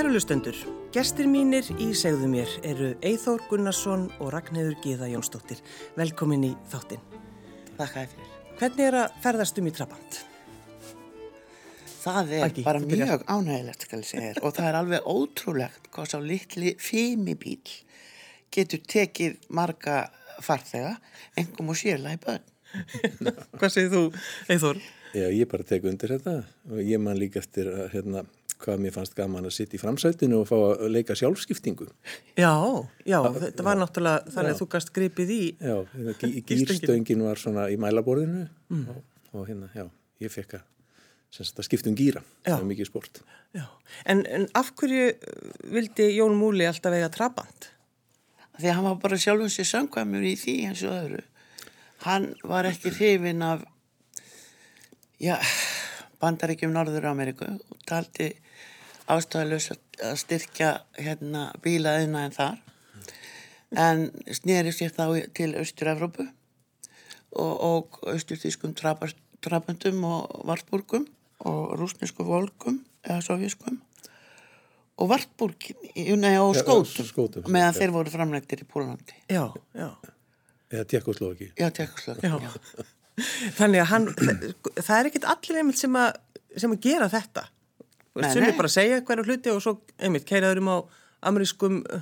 Kærulustendur, gestir mínir í segðu mér eru Eithór Gunnarsson og Ragnhildur Gíða Jónsdóttir. Velkomin í þáttinn. Þakka þér fyrir. Hvernig er að ferðast um í Trabant? Það er Aggi, bara mjög ánægilegt skal ég segja þér og það er alveg ótrúlegt hvað sá litli fimibíl getur tekið marga farþega, engum og sérlega í börn. Hvað segir þú, Eithór? Já, ég bara tek undir þetta og ég man líka eftir að, hérna, hvað mér fannst gaman að sitta í framsætinu og fá að leika sjálfskiptingu. Já, já, þetta var náttúrulega þannig að þú gast gripið í. Já, hérna, gírstöngin var svona í mælaborðinu og, og hérna, já, ég fekk að, sem sagt, að skipta um gíra. Já. Það er mikið sport. Já. En, en af hverju vildi Jón Múli alltaf eiga Trabant? Því að hann var bara sjálfum sér samkvæmur í því eins og öðru. Hann var ekki hrifin af já, bandaríkjum Norður Ameríku og taldi ástæðalös að styrkja hérna bílaðina en þar en sneri sér þá til Austur-Evrópu og, og austurþýskum traböndum og vartbúrgum og rúsnesku volkum eða sovjaskum og vartbúrgin, nei og Já, skótum, skótum, meðan já. þeir voru framlegtir í Pólandi. Já, já, Eða Tjekkoslovaki. Já, tekkuslögn. já. Þannig að hann, það er ekkit allir einmitt sem að, sem að gera þetta. Sem er bara að segja hverju hluti og svo einmitt keiraður um á amerískum uh,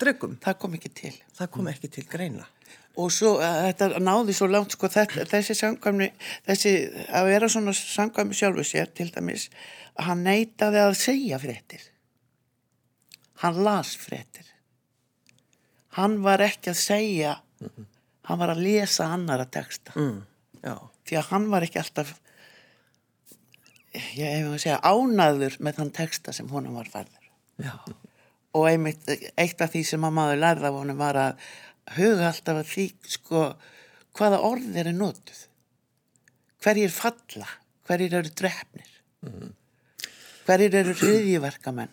dregum. Það kom ekki til. Það kom ekki til greina. Og svo uh, þetta náði svo langt sko þetta, þessi þessi að vera svona samkvæmni sjálfu sér til dæmis að hann neitaði að segja fréttir. Hann las fréttir. Hann var ekki að segja, hann var að lesa annara texta. Mm, Því að hann var ekki alltaf, ég hef að segja, ánaður með þann texta sem honum var færður. já, og einmitt eitt af því sem að maður lærði af honum var að huga alltaf að því sko hvaða orð eru notuð. Hverjir falla hverjir eru drefnir hverjir eru hriðjiverkamenn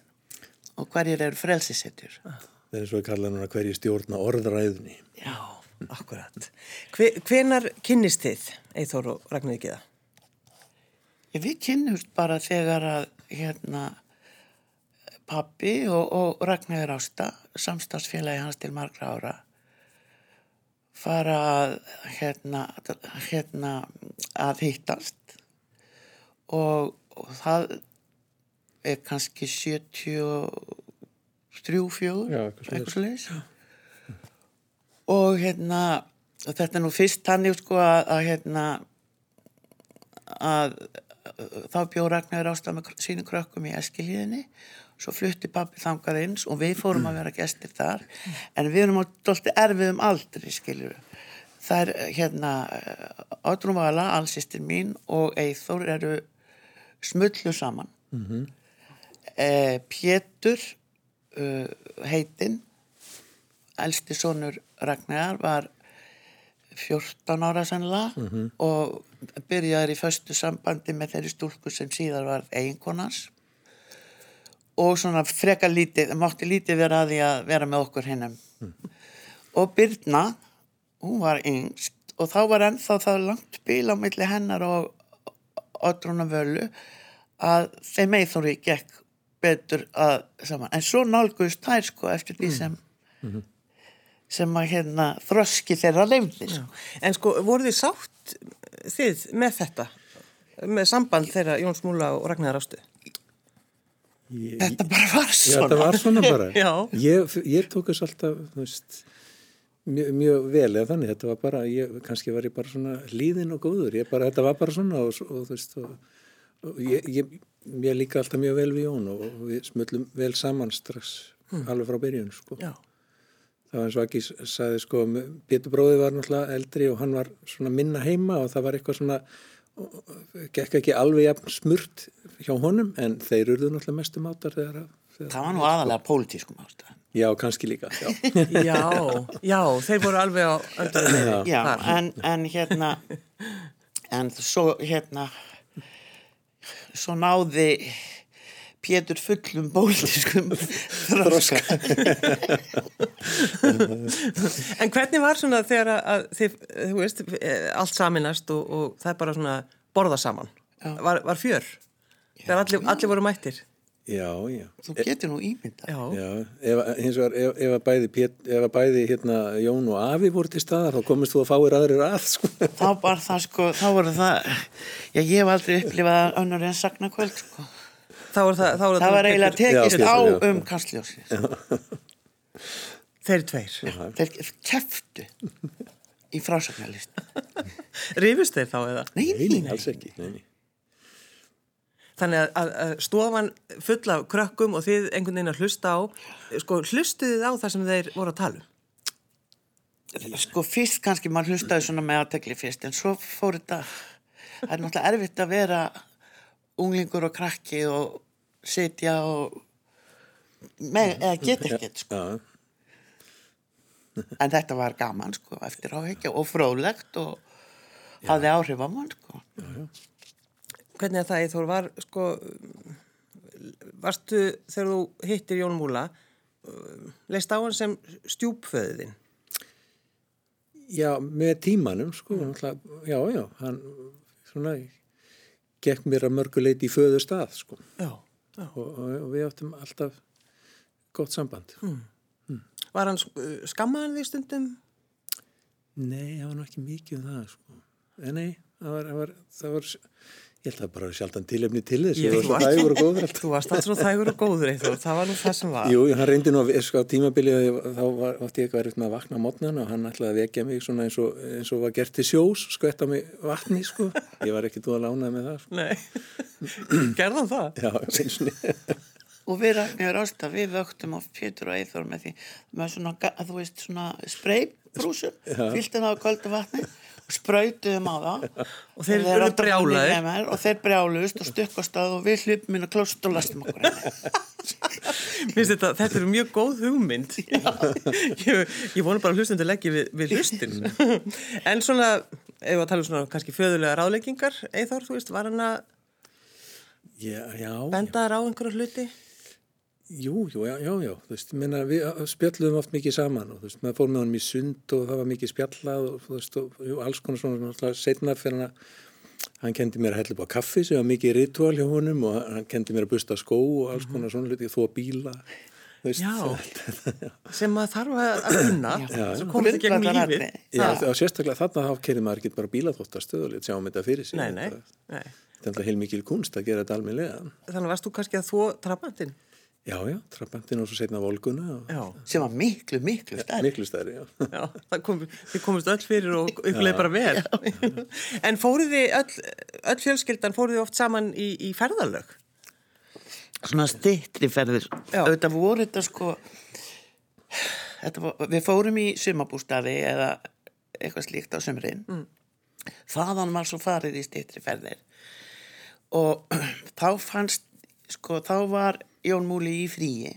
og hverjir eru frelsisetjur Það er svo að kalla núna hverju stjórna orðræðunni. já, akkurat. Hve, hvenar kynnist þið, Eithór og Ragnhildur Gíða? Ég við kynnumst bara þegar að hérna pappi og, og Ragnhildur Ásta samstagsfélagi hans til margra ára fara að hérna, hérna að hittast og, og það er kannski 73 fjögur, Já, eitthvað eitthvað svoleiðis. Og hérna þetta er nú fyrst þannig sko að, að hérna að þá bjóð Ragnar ástæð með sínum krökkum í Eskilíðinni svo flutti pappi þangað eins og við fórum að vera gestir þar. En við erum dolti erfiðum aldri skiljur það er hérna Átrum Vala, allsýstir mín og Eithór eru smullu saman. Eh, Pétur uh, heitinn elsti sonur Ragnar var 14 ára sannlega og byrjaði í föstu sambandi með þeirri stúlku sem síðar var eiginkonans og svona freka lítið, mátti lítið vera að því að vera með okkur hinnum og Birna hún var yngst og þá var ennþá það langt bíl á milli hennar og Oddrúna Völu að þeim eithóri gekk betur að saman en svo nálguðust þær sko eftir því sem sem að hérna þroski þeirra leifði sko. En sko, voru þið sátt þið með þetta? Með samband þeirra Jóns Múla og Ragnar Ástu? Ég, þetta bara var Já, svona þetta var svona bara. Já. Ég, ég tók þess alltaf, þú veist, mjög, mjög vel eða þannig. Þetta var bara, ég, kannski var ég bara svona líðin og góður. Ég bara, þetta var bara svona og, og þú veist, og, og ég, ég, ég líka alltaf mjög vel við Jón og, og við smullum vel saman strax alveg frá byrjun, sko. Já. Það var eins og ekki sagði, sko, Pétur bróði var náttúrulega eldri og hann var svona minna heima og það var eitthvað svona, gekk ekki alveg jafn smurt hjá honum en þeir urðu náttúrulega mestu mátar þegar að þegar- það var nú aðalega pólitískum ástæðan Já, kannski líka, já. Já, já, þeir voru alveg á öndan já, en, en hérna en svo hérna svo náði Pétur fullum pólitískum þroska En hvernig var svona þegar að- að þið, þú veist, eh, allt saminast og, og það er bara svona borða saman? Var, var fjör? Þegar allir, allir voru mættir? Já, já. Þú getur nú ímyndað. Já. Já, ef, hins vegar, ef, ef að bæði, Pét, ef að bæði hérna, Jón og Afi voru til staðar, þá komist þú að fáir aðrir að, sko. Þá var það sko, þá voru það, já ég hef aldrei upplifað önnur en sagna kvöld sko. Þá er það, þá er Það var eiginlega tekist Já, á já. um kastljósi. Þeir tveir. Þeir keftu í frásagnarlist. Rifust þeir þá eða? Nei, Nei, nei, alls ekki. Nei. Þannig að, að, stofan full af krökkum og þið einhvern veginn að hlusta á, sko hlustuðu þið á það sem þeir voru að tala um? Sko fyrst kannski maður hlustaði svona með aðtegli fyrst en svo fór þetta, það er náttúrulega erfitt að vera unglingur og krakki og sitja og með, eða geta ekkert sko. Já, En þetta var gaman sko eftir áhekja og fróðlegt og hafði áhrif á mann sko. Hvernig að það Eithor var, sko, varstu þegar þú hittir Jón Múla, leist á hann sem stjúpföðin? já, með tímanum, sko, já, já, hann, svona, gekk mér að mörgu leiti í föðu stað, sko. Já. já. Og, og, við áttum alltaf gott samband. Var hann uh, skammaðan því stundum? Nei, það var nú ekki mikið um það, sko. En nei, það var, það var, það var, ég held að bara sjaldan tilefni til þess. Ég- Ég var þú svo varst- dægur og góður alltaf. Þú varst alltaf þægur og góður Eithor, það var nú það sem var. Jú, hann reyndi nú að, sko, á tímabilið þá var, átti ég eitthvað erfitt með að vakna á mótnan og hann ætlaði að vekja mig svona eins og, eins og var gert til sjós, skvetta mig vatni, sko. Ég var ekki þú að lána með það, sko. Nei, gerðan það? Já, eins og Og við Ragnir Ásta, við vöktum á Pétur og Eithor með því, með svona, þú veist, svona spreybrúsum, fylltum það á köldu vatni og sprautuðum á það. Og þeir Og minni með, Og þeir brjáluðust og stukkast að og við hlupum inn á klóst og lastum okkur. Finnst þetta, þetta er mjög góð hugmynd. ég, ég vona bara að hlustundur leggja við, við hlustin. en svona, ef við að tala um svona kannski föðulega ráðleggingar, Eithor, þú veist, var hann að Já, já, benda þér á einhverju hluti? Jú, jú, já, já, já, þú veist, meina, við spjalluðum oft mikið saman og þú veist, maður fór með honum í sund og það var mikið spjallað og þú veist, og jú, alls konar svona, náttúrulega, setna fyrir hann að hann kendi mér að hella upp á kaffi sem var mikið ritual hjá honum og hann kendi mér að busta skó og alls konar svona hluti, þó að bíla, þú veist, Já, sem maður þarf að kunna, svo komið þetta gegnum lífið. Já, og sérstaklega þarna þá kerið maður ekki bara bílaþóttastöð og lit sjáum þetta fyrir sig. Nei, nei, Þetta- nei. Þetta er alltaf heilmikil kunst að gera þetta almennilega. Þannig varst þú kannski að þvó trapantinn? Já, já, trappantinn og svo setna volguna og Já, Sem var miklu, miklu stærri. miklu stærri, já. já, það kom, þið komist öll fyrir og ykkur leið bara vel. en fóruð þið öll, öll fjölskyldan, fóruð þið oft saman í, í ferðalög? Svona stittri ferðir. Já. Þetta voru þetta sko, þetta var, við fórum í sumabústaði eða eitthvað slíkt á sumrin. Mm. Þaðan var svo farið í stittri ferðir. Og þá fannst, sko, þá var Jón Múli í fríi.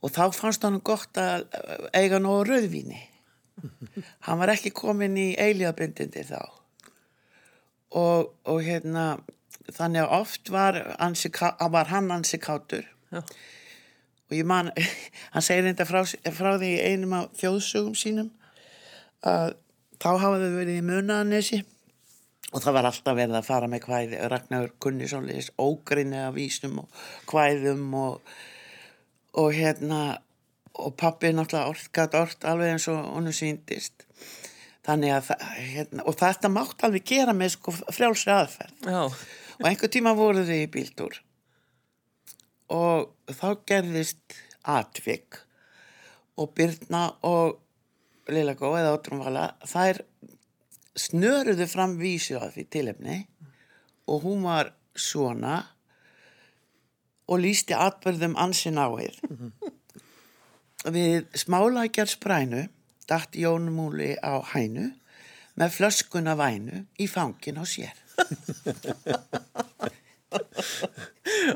Og þá fannst hann gott að eiga nóg rauðvíni. Hann var ekki komin í eilíðabindindi þá. Og, og hérna, þannig að oft var, ansi, var hann ansi kátur. Já. Og ég man, hann segir þetta frá, frá því einum af þjóðsögum sínum að þá hafa þau verið í munaðanesi og það var alltaf verið að fara með kvæði. Ragnar Kunnisónleis ógrinni af vísnum og kvæðum og, og hérna og pappi náttúrulega orð, gat orð alveg eins og honum síndist þannig að hérna, og þetta mátt alveg gera með sko frjálsri aðferð. Já, og einhver tíma voru þau í bíltúr. Og þá gerðist atvik. Og Byrna og Lilla Gó eða Ótrumvala þær snöruðu fram vísu að því tilefni og hún var svona og lísti atbyrðum ansi náið. Við smálækjar sprænu datt Jón Múli á hænu með flöskuna vænu í fangin á sér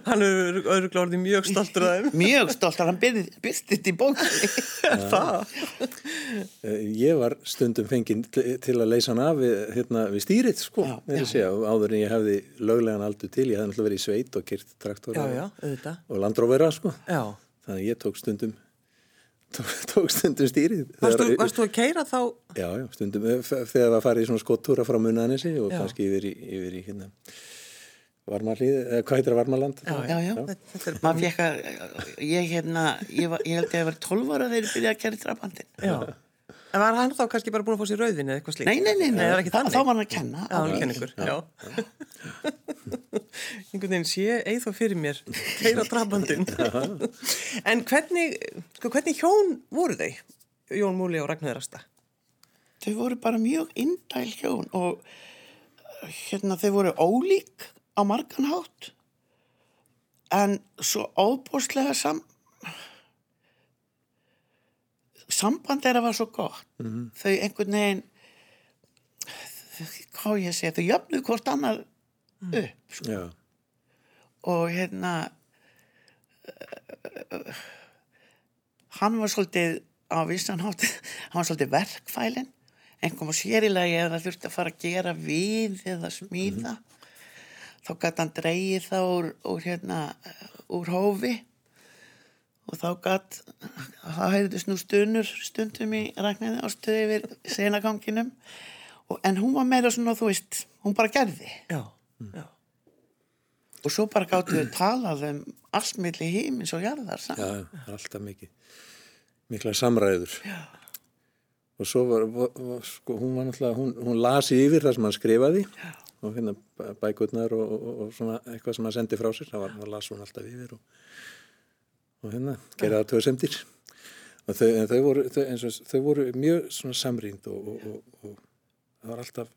hann er öðru glórið mjög stoltur að þeim. mjög stolt að hann byrstist í bókinni Það? Eh, Ég var stundum fenginn til að leysa hann af við, hérna, við stýrit, sko, Já, já. segja, áður en ég hefði löglegan aldur til, ég hefði náttúrulega verið í sveit og kyrt traktora Já, og landróvera, sko. Já. Þannig ég tók stundum, tók, tók stundum stýrið. Varst þú, Þegar- varst þú að keira þá? Já, já, stundum, eh, þegar það farið í svona skottúra frá munanissi og Já. kannski yfir í, yfir í hérna, Varmalíð, eða hvað heitir það Varmaland? Já, já. Þetta, þetta er Maður fekk að, ég hérna, ég, var, ég held að ég var 12 ára þegar ég byrjaði að í drafbandin. Já. En var hann þá kannski bara búin að fá sér rauðin eða eitthvað slíkt? Nei, nei, nei, nei. er ekki Þá-. Þá var hann að kenna. Já, hann kenni ykkur, já. Einhvern veginn sé þá fyrir mér, keira drafbandinn. en hvernig, sko, hvernig hjón voru þau, Jón Múli og Ragnar Rasta? Þau voru bara mjög indæl hjón og hérna þau voru ólík á margan hátt. En svo óbúslega sam samband þeirra var svo gott. Þau einhvern veginn hvað á ég að segja þau jöfnuð hvort annar upp sko. Já, og hérna hann var svolítið á vissan hátt hann var svolítið verkfælin einhverjum og sérilegi ef það þurfti að fara að gera við eða smíða þá gæti hann dreigið það úr, úr hérna úr hófi og þá gæti þá hefðist nú stunur stundum í rækniði ástöði yfir senaganginum og, en hún var meira svona þú veist hún bara gerði Já, já. og svo bara gáttu við talað um allt milli hímins og jarðar já, saman. er alltaf mikið mikla samræður Já. og svo var, var, var sko, hún var náttúrulega, hún, hún lasi yfir það sem hann skrifaði Já. Og hérna bæ- bækurnar og, og, og svona eitthvað sem hann sendi frá sér, það var, það las hún alltaf yfir og, og hérna, gerði það töðu semdir og þau, en þau voru, þau, eins og, þau voru mjög svona samrýnd og, og, og, og það var alltaf,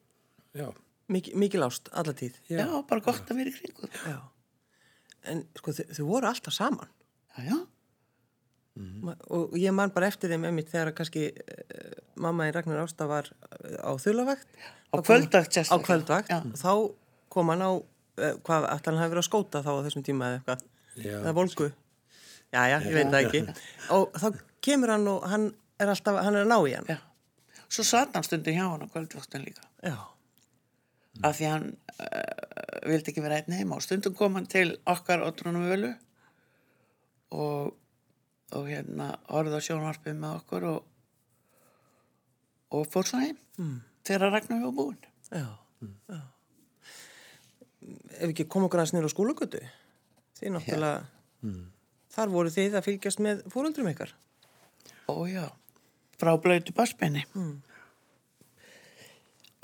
já Mik mikil ást, alla tíð. Já, bara gott að vera í kringu. Já. En sko, þau, þau voru alltaf saman. Já, já. Ma- Og ég man bara eftir þeim einmitt þegar að kannski uh, mamma í Ragnar Ásta var eh, á þulavægt. Á kvöldvakt Á sérstaklega. kvöldvakt. Já. Þá kom hann á, uh, hvað, ætla hann hafi verið að skóta þá á þessum tíma eða eitthvað. Eða volgu. Já, já, ég veit það ekki. Og þá kemur hann og hann er alltaf, hann er að ná í hann. Já. Svo satt hann stundum hjá hann á kvöldvaktin líka. Já. Af því hann uh, vildi ekki vera einn heima og stundum kom hann til okkar ótrúnum völu og, og hérna orða sjónvarpið með okkur og, og fór svo heim mm. Þegar Ragnar var búinn. Já, já. Ef ekki kom okkur aðeins niður á skólagötu, því náttúrulega, þar voru þið að fylgjast með fóröldrum ykkar. Ó já, frá blöytu bassbenni.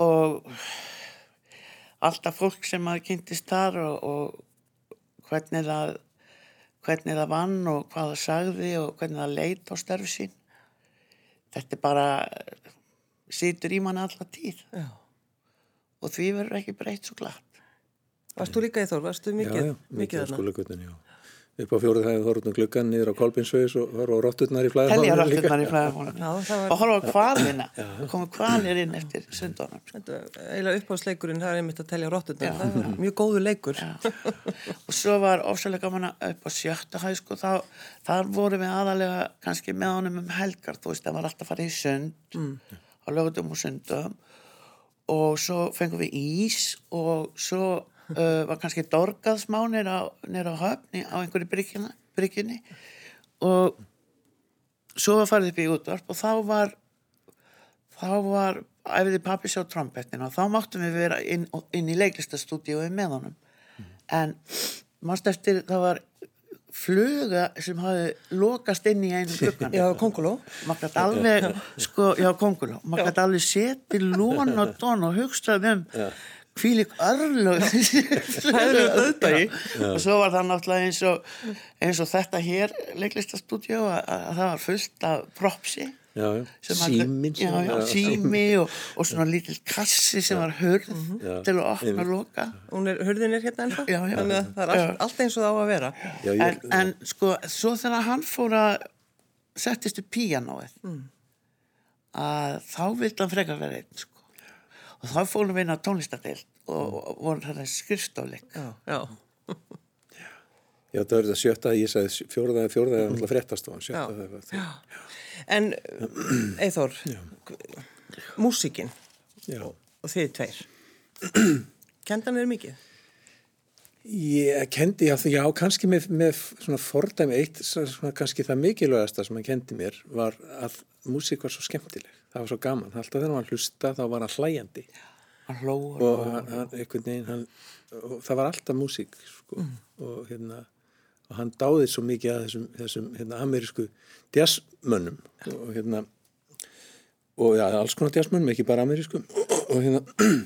Og alltaf fólk sem að kynntist þar og, og hvernig það hvernig það vann og hvað það sagði og hvernig það leit á störf sín. Þetta er bara situr í manni alla tíð Já. og því verður ekki breytt svo glatt. Varst þú líka í Þór? Varst þú mikið, já, já, mikið á skólagötun, já. Upp á fjóruð hæði þorðnum gluggan niður á Kolbinsveis og horfa á rótturnar í flæðarmálinu Telja rátturnar í flæðarmálinu. Já, það var Og horfa á kvalina. Það komu kvalir inn eftir sundunum. þetta, eiginlega uppáðsleikurinn, það er einmitt að telja rótturnar. Það var mjög góður leikur. og svo var ofsalega gaman að upp á sjötta hæð sko, þá, þar vorum við aðalega kannski með honum um helgar þú veist, það var alltaf að fara í sund á lögutum og sundum. Og svo fengum við ís og svo uh, var kannski dorgað smá nýra á, höfni á einhverju bryggjunni, og svo var farið upp í útvarp og þá var þá var æfiði pappi sjá trompettin og þá máttum við vera inn, inn í leiklistastúdíu með honum. En mást eftir það var fluga sem hafi lokast inn í einu gluggan Já, Kongoló. maður gæti alveg sko, já, konguló, maður gæti alveg setið lón og don og hugsað um dauðdagi. Já. og svo var það náttúrulega eins og, eins og þetta hér leiklistastúdíu að, að það var fullt af propsi Já, sími og, og svona lítill kassi sem var hörð Já. til að opna og loka Hún er, hurðin er hérna ennþá. Þannig að það er allt, allt eins og það á að vera. já, ég, en, en sko, svo þegar hann fór að settist upp píanóið að þá vildi hann frekar vera einn sko. og þá fórum við inn á tónlistadeild og, og vorum þetta skrifstofleik Já, já. já, það er þetta sjötta, ég sagði fjóruða, fjóruða er alltaf fréttastofan, sjötta Já. það var það. En, Eithor, músíkin Já. og þið tveir, kendan er mikið? Ég kendi, já, já kannski með, með svona fordæmi eitt, svona kannski það mikilvægasta sem hann kendi mér var að músík var svo skemmtileg, það var svo gaman, alltaf þegar hann var hlusta þá var hann hlæjandi Hann hló og hann, hann, einhvern veginn hann, og það var alltaf músík sko. Mm. og hérna og hann dáði svo mikið að þessum, þessum hérna, amerísku jazzmönnum og hérna og já, alls konar jazzmönnum, ekki bara amerísku og hérna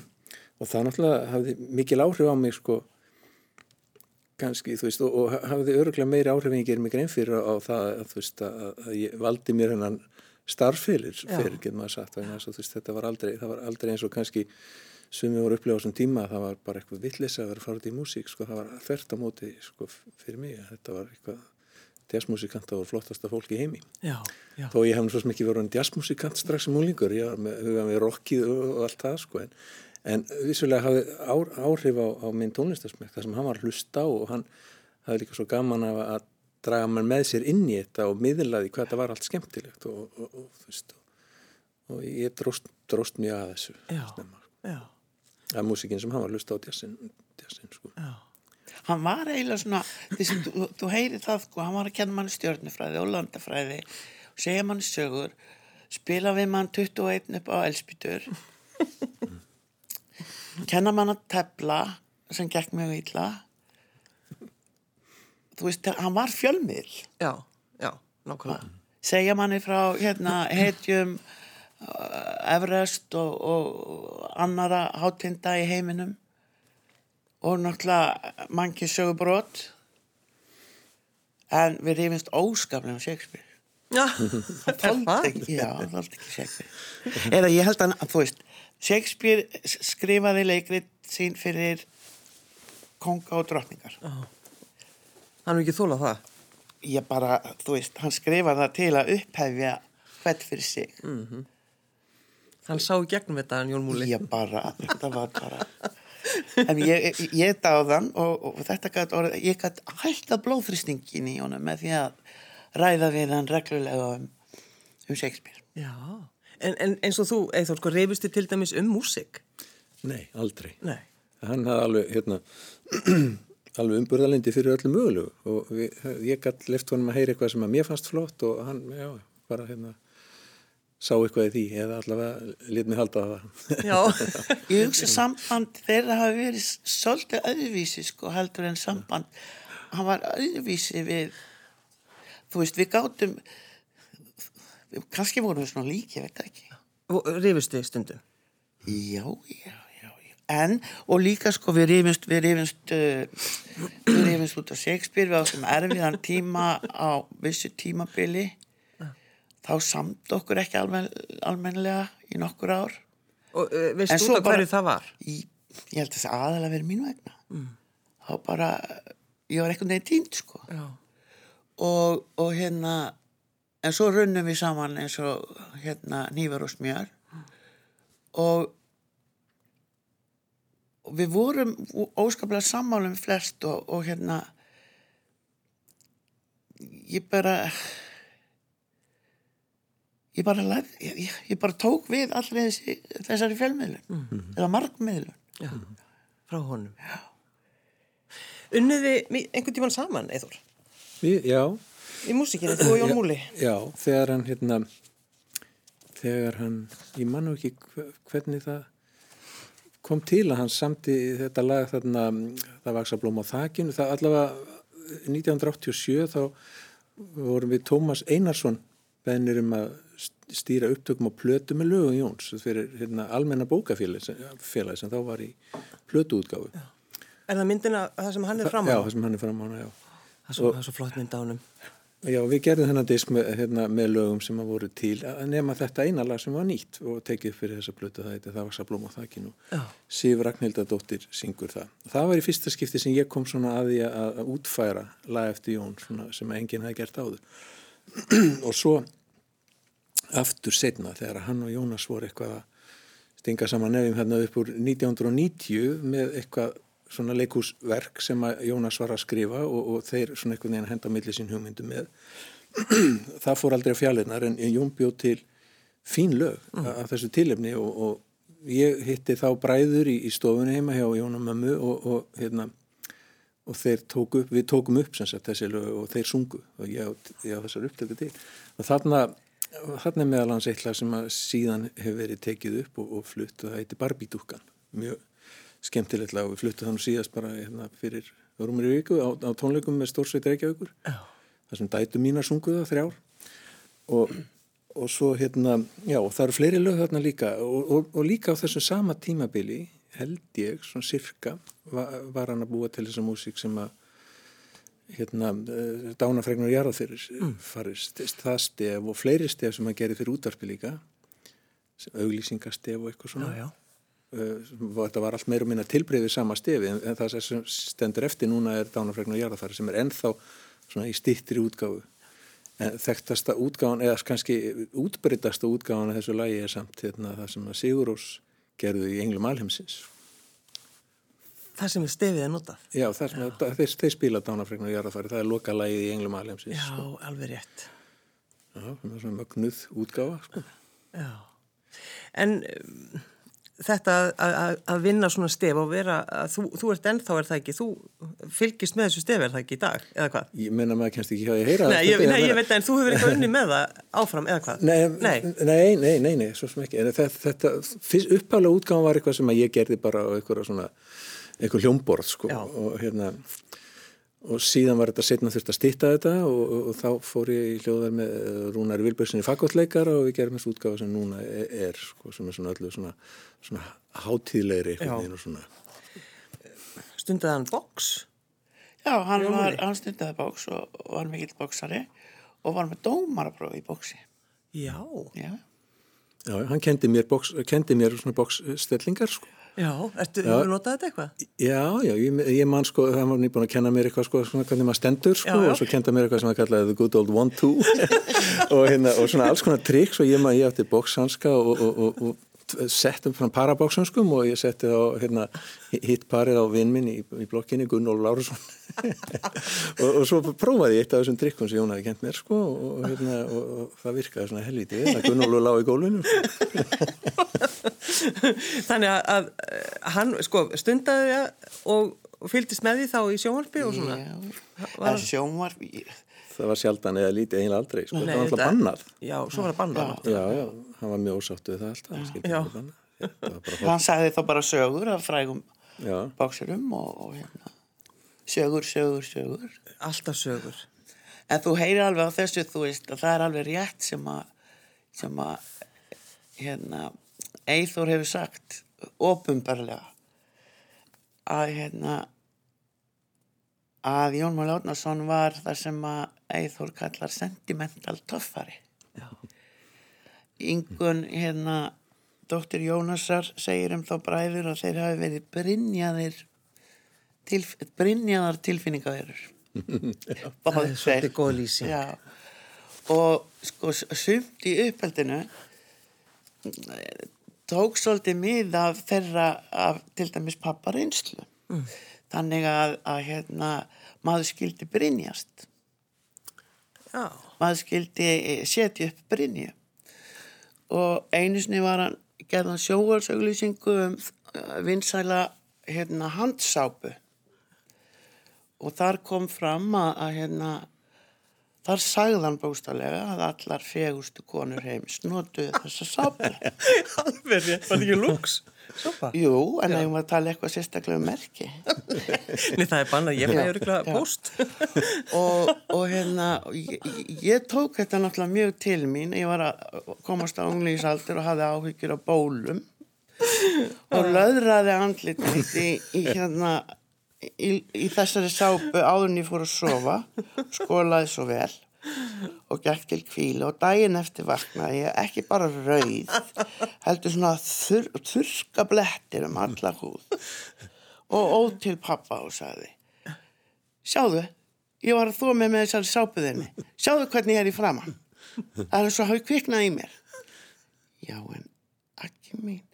og það náttúrulega hafði mikil áhrif á mig sko kannski, þú veist, og, og hafði öruglega meiri áhrif en ég gerir mig grein fyrir á það að, þú veist, að, að ég valdi mér hennan starffyrir, fyrir, getur maður sagt að þú veist, þetta var aldrei, það var aldrei eins og kannski sem við voru upplegað á þessum tíma að það var bara eitthvað villisa að vera út í músík, sko, það var þvert á móti, sko, fyrir mig, þetta var eitthvað jazzmusikant og flottasta fólk í heimi. Já, já. Þó ég hef svo ekki verið jazzmusikant strax sem múlingur, ég var með með rockið og, allt það, sko, en, en vissulega hafði áhrif á, á minn tónlistasmekk, það sem hann var að hlusta á og hann hafði líka svo gaman af að draga mann með sér inn í þetta og miðlaði hvað þetta var allt skemmtilegt og, og, og og ég dróst, dróst mjög að þessu Já. snemma, Já, að músikinn sem hann var að hlusta á jazzin, jazzin sko. já. Hann var eiginlega svona, þessi, þú, þú heyri það, sko, hann var að kenna manni stjórnufræði og landafræði og segja manni sögur, spila við mann 21 upp á elspítur, kenna mann að tefla sem gekk mjög illa. Þú veist, hann var fjölmiðl. Já, já, nákvæmlega. segja manni frá hérna hetjum uh, Everest og, og annara hátinda í heiminum. Og náttúrulega mannkið sögu brot en við rifumst óskaplega um Shakespeare. Það þoldi ekki, já, ekki Shakespeare. Eða ég held að, þú veist Shakespeare skrifaði leikrit sín fyrir konga og drottningar. Hann er ekki þólað það. ég bara, þú veist, hann skrifaði það til að upphefja hvert fyrir sig Hann sá gegnum þetta, hann Jón Múli. ég bara, þetta var bara en ég, ég dáðan og, og þetta gæti orðið, ég gæti hækkað blóðþrýstingin í honum með því að ræða við hann reglulega um, um Shakespeare Já, en, en eins og þú, Eithor, sko, reyfistu til dæmis um músik? Nei, aldrei. Nei. Hann hafði alveg, hérna, alveg umburðalindi fyrir öllu mögulegu og við, ég gætt lift honum að heyra eitthvað sem að mér fannst flott og hann, já, bara hérna, sá eitthvað í því eða allavega lít mig halda það. Já, ég hugsa samband þeirra hafi verið svolítið öðruvísi sko heldur en samband hann var öðruvísi við þú veist, við gátum kannski vorum við svona líki, ég veit ekki reyfistu stundum. Já, já, já, já. En, og líka sko við rifumst, við rifumst, uh, við rifumst út af Shakespeare, við áttum erfiðan tíma á vissu tímabili, þá samt okkur ekki almen, almenlega í nokkur ár. Og uh, út af bara- hverju það var? Í, ég held að aðalega verið mín vegna. Þá bara, ég var eitthvað neginn tímt sko. Og, og hérna, en svo runnum við saman eins og hérna nývar og smjör og, og við vorum óskaplega sammálum flest og, og hérna ég bara ég bara lærði, ég, ég- ég bara tók við allri þessi, þessari fjölmiðlun eða markmiðlun Já, frá honum. Já. Unniði einhvern tíman saman, Eithor? Við, já, Í músikinu, þú og Jón Múli? já, þegar hann, hérna, þegar hann, ég mann ekki hve- hvernig það kom til að hann samti þetta lag þarna, það vaksa blóm á þakinu, það allavega 1987 þá vorum við Tómas Einarsson beðnir um að stýra upptökum á plötu með lögum Jóns fyrir hérna, almenna bókafélagi sem, sem þá var í plötuútgáfu. Er það myndina það sem hann er fram á? Já, það sem hann er fram á hana, já. Það er svo, flott mynd á honum. Já, við gerðum þennan disk með, hérna, með lögum sem að voru til nema þetta eina lag sem var nýtt og tekið fyrir þessa blötu það heiti Það var sablóm á þakkinu. Sif Ragnhildadóttir syngur það það var í fyrsta skipti sem ég kom svona að því að, að útfæra lag eftir Jón svona, sem enginn hafi gert áður og svo aftur setna þegar hann og Jónas voru eitthvað að stinga saman nefnum hérna upp úr 1990 með eitthvað svona leikúsverk sem að Jónas var að skrifa og, og þeir svona einhvern veginn henda á milli sín hugmyndu með. Það fór aldrei að fjallinnar en Jón bjóð til fín lög af þessu tilefni og, og ég hitti þá bræður í, í stofunni heima hjá Jón og og, og hérna og þeir tóku upp, við tókum upp sem sagt þessi lög og þeir sungu og ég á þessar upptöku til. Og þarna þarna er meðal hans eitthvað sem að síðan hefur verið tekið upp og, og flutt og það heiti Barbie-dúkkan. Mjög skemmtilegt lag og við fluttum þannig síðast bara hérna, fyrir í viku á, á tónleikum með Stórsveit Reykjavíkur þar sem dætu mínar sunguða þrjár. Og, og svo hérna já og það eru fleiri lög þarna líka og, og, og líka á þessum sama tímabili held ég, svona sirka var, var hann að búa til þessa músík sem að hérna, uh, dánafregnar jarðafyrir mm. farist, það stef og fleiri stef sem að gera fyrir útvarpi líka auglýsingastef og eitthvað svona Já, já. Uh, þetta var allt meira og minna tilbreyfið sama stefi en, en það sem stendur eftir núna er dánafregnar jarðafæri sem er svona í stittri útgáfu en þekktasta útgáfan eða kannski útbreytasta útgáfan af þessu lægi er samt hérna, það sem að Sigurós gerðu í Englum Alheimsins Það sem er stefið að notað. Já, það sem að, þeir, þeir spila dánafregnar jarðafæri, það er loka lægið í Englum Alheimsins Já, sko. alveg rétt. Já, það er svona mögnuð útgáfa sko. Já. En um, þetta að, að, að vinna svona stef og vera, að þú, þú ert ennþá er það ekki, þú fylgist með þessu stef er það ekki í dag, eða hvað? Ég menna maður kennst ekki hjá því að heyra Nei, ég, nei, ég veit það, en þú hefur eitthvað unni með það áfram, eða hvað? Nei, Nei. nei, nei, nei, svo sem ekki. En þetta, þetta fyrst uppálega útgáðan var eitthvað sem að ég gerði bara á eitthvað svona, eitthvað hljómborð, sko. Já. Og hérna, og síðan var þetta setna þurft að stýtta þetta og, og, og þá fór ég í hljóðar með eh, Rúnari Vilbergsinni faggóttleikara og við gerum þessu útgáða sem núna er, er sko, sem er svona öllu svona, svona svona. Stundaði hann boks? Já, hann, var, hann stundaði bóks og, og var mikill bóksari og var með dómarapróf í bóksi. Já. Já, Já, hann kendi mér, box, kendi mér svona boksstellingar, sko. Já, ertu, hefur notað þetta eitthvað? Já, já, ég, ég man sko, það var nýbúin að kenna mér eitthvað sko, svona hvernig maður stendur sko, Já, já. og svo kenda mér eitthvað sem að kallaði the good old one two og hérna, og svona alls konar trikk, svo ég maður, ég átti bókshanska og, og, og, og settum svona parabókshanskum og ég setti þá, hérna, hitt parið á vinn minn í, í blokkinni, Gunnól Lárusson og, og svo prófaði ég eitt af þessum trikkum sem Jón hafi kent mér, sko, og, hérna, og, og það virkaði svona helviti, það Gunnólu lág í gólfinu, sko. Þannig að, að hann, sko, stundaði og, fylgdist með því þá í sjónvarpi og svona? já. Var- Það sjónvarp, það var sjaldan eða lítið eiginlega aldrei, sko, Nei, það var alltaf þetta- bannað. Já, svo var það bannað. Já, já, hann var mjög ósáttu við það alltaf, Já. bara hann sagði þá bara sögur af frægum Já, bóksurum og, og hérna, sögur, sögur, sögur. Alltaf sögur. En þú heyrir alveg á þessu, þú veist, að það er alveg rétt sem að, sem að, hérna, Eithor hefur sagt, opumbarlega, að, hérna, að Jón Mál Átnarsson var það sem að Eithor kallar sentimental töffari. Ingun, hérna, dóttir Jónasar segir um þá bræður að þeir hafi verið brinjaðir, tilf, brinjaðar tilfinningaverur. Það er svolítið góð lýsing. Já, og sko sumt í uppeldinu tók svolítið mið af þeirra af til dæmis pappa reynslu. Mm. Þannig að, að hérna, maður skildi brinjast. Já. Maður skildi eh, setja upp brinju. Og einu sinni var hann gerðan sjóvalsauglýsingu um eh, vinsæla hérna, handsápu og þar kom fram að, að hérna, þar sagðan bóstalega að allar fegustu konur heims notuðu þessa sápu. Alveg var þetta ekki lúks? Sopa? Jú, en ef maður tala eitthvað sérstaklega um merki. Nei, það er bannað, ég fæ Já, öruglega post. og, og hérna, ég, ég- tók þetta náttúrulega mjög til mín. Ég var að komast á unglýsaldur og hafði áhyggjur á bólum og löðraði andlit mitt í, í hérna í, í þessari sápu áður en ég fór að sofa skólaði svo vel og gekk til kvíla og daginn eftir vaknaði ég ekki bara rauð heldur svona þur, þurrka blettir um alla húð og óð til pappa og sagði sjáðu, ég var að þó með með þessari sápuðinni sjáðu hvernig ég er í framann það er og hafi kviknað í mér. Já en ekki mín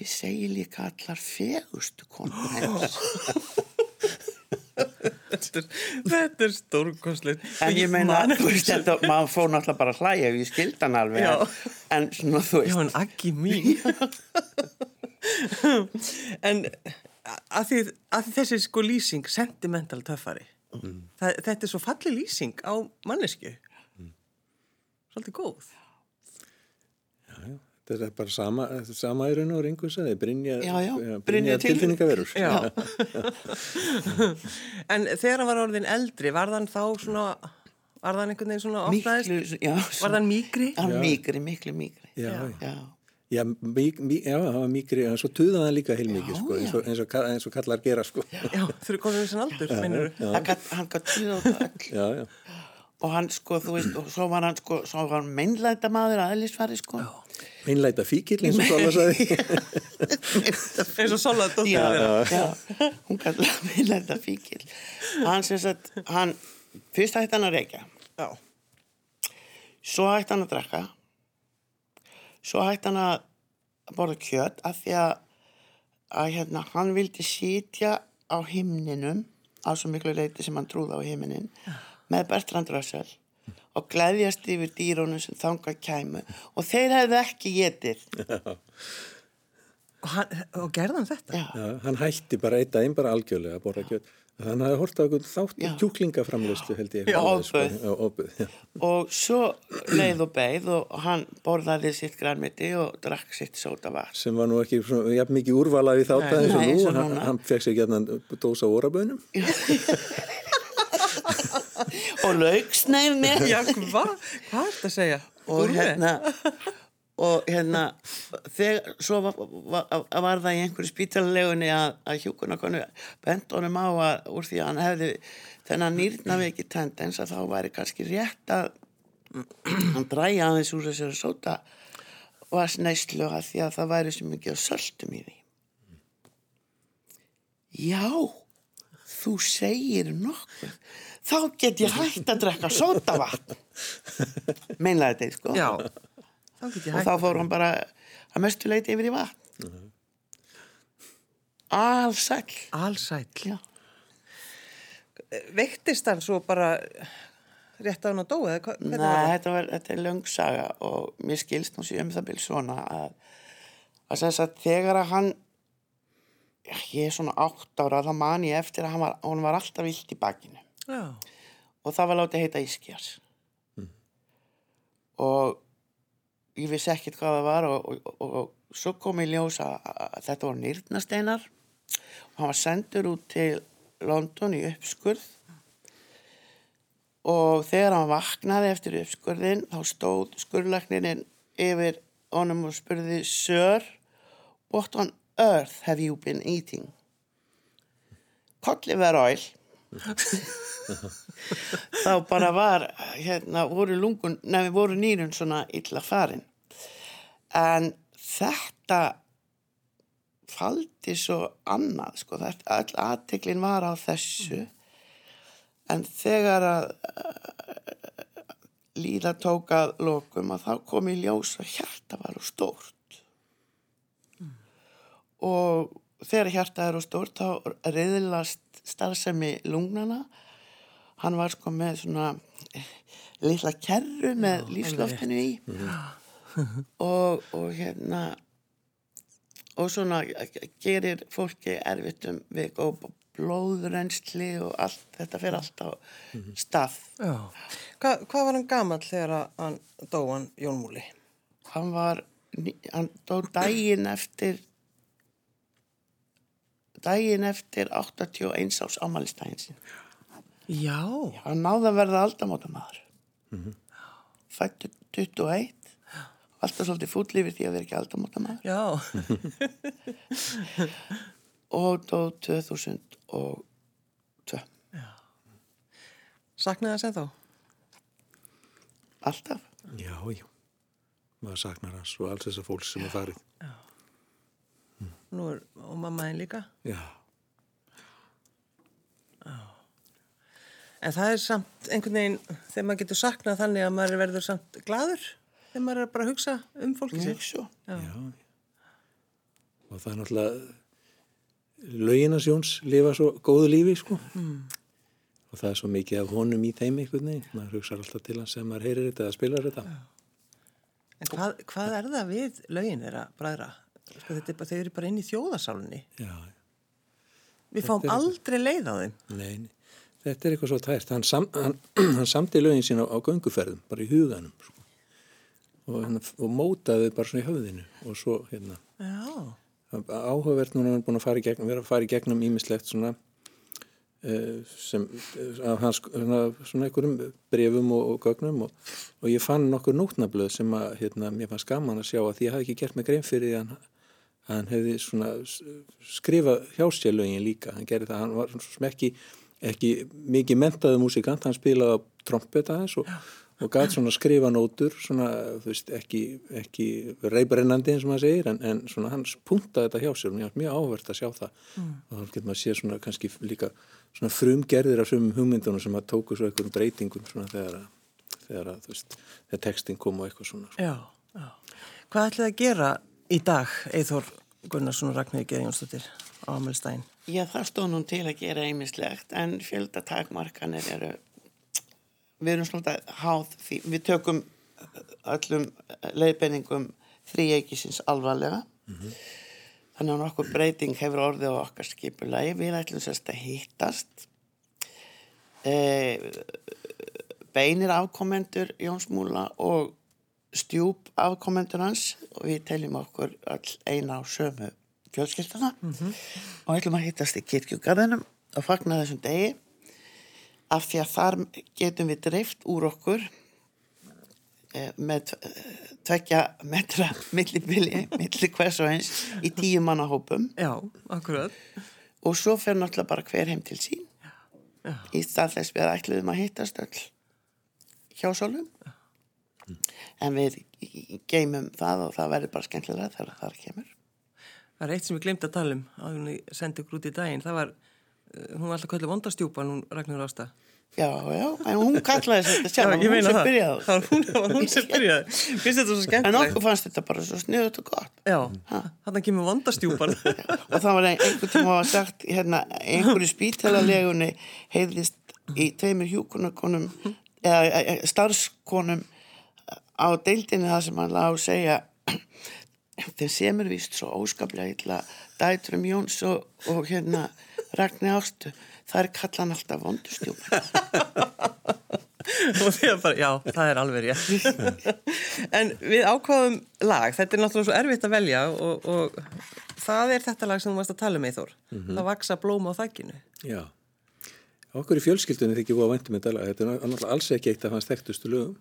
ég segi líka allar fegustu konur. heims Þetta er, þetta stórkostleit. en ég meina, þú veist þetta maður fór náttúrulega bara að hlæja ef ég skildi hann alveg Já. en, svona þú Já, veist en aggi mín. en að því, að þessi sko lýsing, sentimental töffari, það, þetta er svo falli lýsing á mannesku. Svolítið góð. Þetta er bara sama, sama í raun og ringu sagði, Brynja, Já, já, Brynja, Brynja tilfinningaverur. Já. en þegar hann var orðin eldri, var þann þá svona, var þann einhvern veginn svona já, Var þann mýgri? Hann mýgri, miklu mýgri. Já, já. Já. Já, mý, mý, já, það var mýgri, en svo tuðaði hann líka heilmikið, sko, eins og, eins, og, eins og kallar gera, sko. Já, þurfi komið þessan aldur, minnur þú? Hann Hann gætt þetta öll. Já, já. Og hann, sko, þú veist, og svo var hann, sko, svo var hann meinlæta maður aðlisfari, sko. Einlæta fíkil, eins og Svala sagði. Eins og Sola Já, já, hún gætt meinlæta fíkil. Hann sem sagt, hann, fyrst hætti hann að reykja, Já. svo hætti hann að drekka, svo hætti hann að borða kjöt af því að, að hérna, hann vildi sitja á himninum á svo miklu leiti sem hann trúði á himnin með Bertrand Russell og gleðjast yfir dýrónum sem þangað kæmu og þeir hefðu ekki getir Og, hann, og gerði hann þetta? Já, Já, hann hætti bara eitt daginn bara algjörlega að borra kjöt. Þannig að það horta okkur þátt Já. kjúklingaframlöslu held ég. Já, sko. Já, ofbauð, já. og svo leið og beið og hann borðaði sitt grænmiti og drakk sitt sóta var Sem var nú ekki svona, jafn mikið úrvalað í þátt aðeins og nú. Hann, hann fekk sér gætna dósa órabönum. og laugsneið með Já, hvað? Hvað er þetta að segja? og Gúrme? hérna og hérna þegar svo var, var, var það í einhverju spítalegunni að, að hjúkunarkonu bent honum á að úr því að hann hefði þennan nýrnaveiki tendens að þá væri kannski rétt að hann dræja aðeins úr þessari sóta var neyslu að því að það væri svo mikið söltum í því Já þú segir nokkuð þá get ég hægt að drekka sótavatn meinlega þetta sko Já, þá get ég og þá fór hann bara að mestu leiti yfir í vatn allsæll Allsæll. já. Veiktist hann svo bara rétt á hann að dóa? eða hva- hvernig Nei, þetta, var, þetta er löng saga og mér skilst nú sér um það byrj svona að, að, að, þegar að hann ég er svona átt ára þá man ég eftir að hann var, hann var alltaf vilt í bakinu. Já. og það var látið heita ískjars og ég vissi ekkert hvað það var og, og, og, og svo kom ég ljós að, að þetta voru nýrnasteinar. Og hann var sendur út til London í uppskurð. Og þegar hann vaknaði eftir uppskurðin þá stóð skurðlæknirinn yfir honum og spurði Sir, what on earth have you been eating? Cod-liver oil. Þá bara var hérna voru lungun, nefnir voru nýrun svona illa farin. En þetta faldi svo annað sko, þetta, all aðteklin var á þessu. En þegar að líða tók að lokum að þá kom í ljós að hjarta var úr stórt og þegar hjarta er úr stórt þá reyðlast starfsemi lungnana hann var sko með svona eh, litla kerru með lífsloftinu í og, og hérna og svona gerir fólki erfitt um við góð blóðrensli og allt, þetta fer allt á stað. Já. Hva, hvað var hann gamall þegar að hann dó hann Jón Múli? Hann var, hann dó daginn eftir daginn eftir 81 árs ámælistægin sin. Já. Hann náði að verða aldamótamaður. Fættu 21 alltaf svolítið fúll yfir því að vera ekki aldamótamaður Já. og dó 2002 Saknaði það sem þá? alltaf Já, já. Maður saknar hans og alls þessar fólks sem er farið. Nú er, og mamma henn líka. Já. En það er samt einhvern veginn, þegar maður getur saknað þannig að maður verður samt gladur, þegar maður er bara að hugsa um fólki sitt. svo Já. Og það er náttúrulega löginasjóns lifa svo góðu lífi, sko. Og það er svo mikið af honum í þeim einhvern veginn. Maður hugsa alltaf til hans sem maður heyrir þetta eða spilar þetta. En hvað, hvað er það við lögin þeirra bræðra? Sko, er bara, þau eru bara inn í þjóðasálunni. Já, Við fáum aldrei leið á þeim. nei, nei. Þetta er eitthvað svo tært. Hann, sam, hann, hann samti lögin sín á, á gönguferðum, bara í huganum, sko. og, hérna, og mótaði bara svona í höfðinu og svo hérna áhugavert núna er búin að fara í gegnum, vera að fara í gegnum ímislegt svona uh, sem af hans svona, svona einhverjum brefum og, og gögnum og, og ég fann nokkur nótnablöð sem að hérna, mér fannst gaman að sjá að því ég hafði ekki gert mig grein fyrir því að hann, hann hefði svona skrifað hjásélögin líka, hann gerði það, hann var svona ekki, ekki mikið mentaði músikant, hann spilaði trompet aðeins og og gæti svona skrifa nótur svona, þú veist, ekki, ekki reybrennandi eins og maður segir, en, en svona hans puntaði þetta hjá sér og mér er mjög áhvert að sjá það mm. og þá getur maður að sé svona kannski líka svona frumgerðir af svömmum hugmyndunum sem að tóku svo einhverjum breytingum svona þegar að, þegar að, þú veist, þegar textin kom og eitthvað svona. Já, já. Hvað ætlaði að gera í dag, Eithor Gunnarsson og Ragnhildur Geðjónsdóttir á Amelstæn? Já, það stóð nú til að gera einmislegt en fjöldatakmarkanir eru við erum svona háð því, við tökum öllum leiðbeiningum þrýeikisins alvarlega mm -hmm. þannig að nokkur breyting hefur orðið á okkar skipulagi við ætlum sérst að hýttast e, beinir afkomendur Jónsmúla og stjúp afkomendur hans og við teljum okkur all eina á sömu fjölskyldana mm -hmm. og ætlum að hýttast í kirkjugarðinum og fagna þessum degi af því að þar getum við dreift úr okkur eh, með tvekja metra millibili, milli hvers og eins í tíu manna hópum Já, akkurat og svo fer náttúrulega bara hver heim til sín Já. Já. í stað þess við ætluðum að hittast öll hjá sólum en við geymum það og það verður bara skemmtilega þegar það kemur. Það er eitt sem ég glemt að tala um að hún sendi ykkur út í daginn. Það var Eh, hún var alltaf kallið vondastjúpa hún Ragnar Ásta. Já, já, en hún kallaði þetta sjálf hún sem byrjaði það var hún, hún sem byrjaði. Finnst þetta svo skemmt en okkur fannst þetta bara svo sniðut og gott. Já, þannig kemur vondastjúpar og það var einhvern tíma að sagt hérna, einhverju spítalalegunni heiðist í tveimur hjúkunakonum eða starfskonum á deildinni það sem hann lág að segja þeim semur vist svo óskaplega illa dætrum Jóns og, og hérna Ragnar Ástu, það er kallan alltaf vondustjópa bara, já, það er alveg rétt. En við ákvaðum lag, þetta er náttúrulega svo erfitt að velja og, og það er þetta lag sem þú varst að tala með um, Þór mm -hmm. það vaksa blóm á þakkinu Já, okkur í fjölskyldunni þykir búið að væntum þetta lag, þetta er náttúrulega alls ekki eitt af hans þekktustu lögum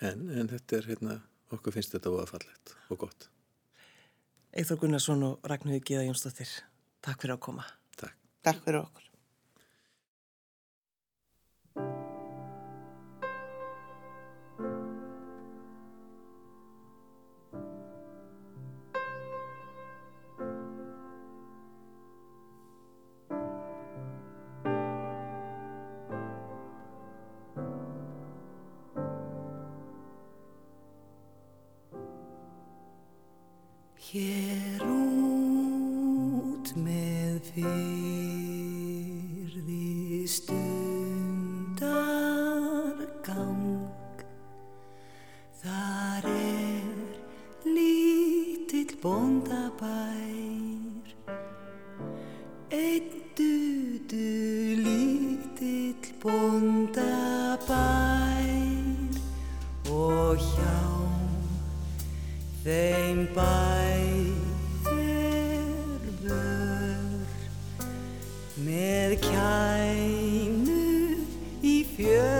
en, en þetta er, hérna, okkur finnst þetta búið að fallett og gott. Eithor Gunnarsson og Ragnhjóði Gíða Jónsdóttir Takk fyrir að koma. Takk fyrir okkur.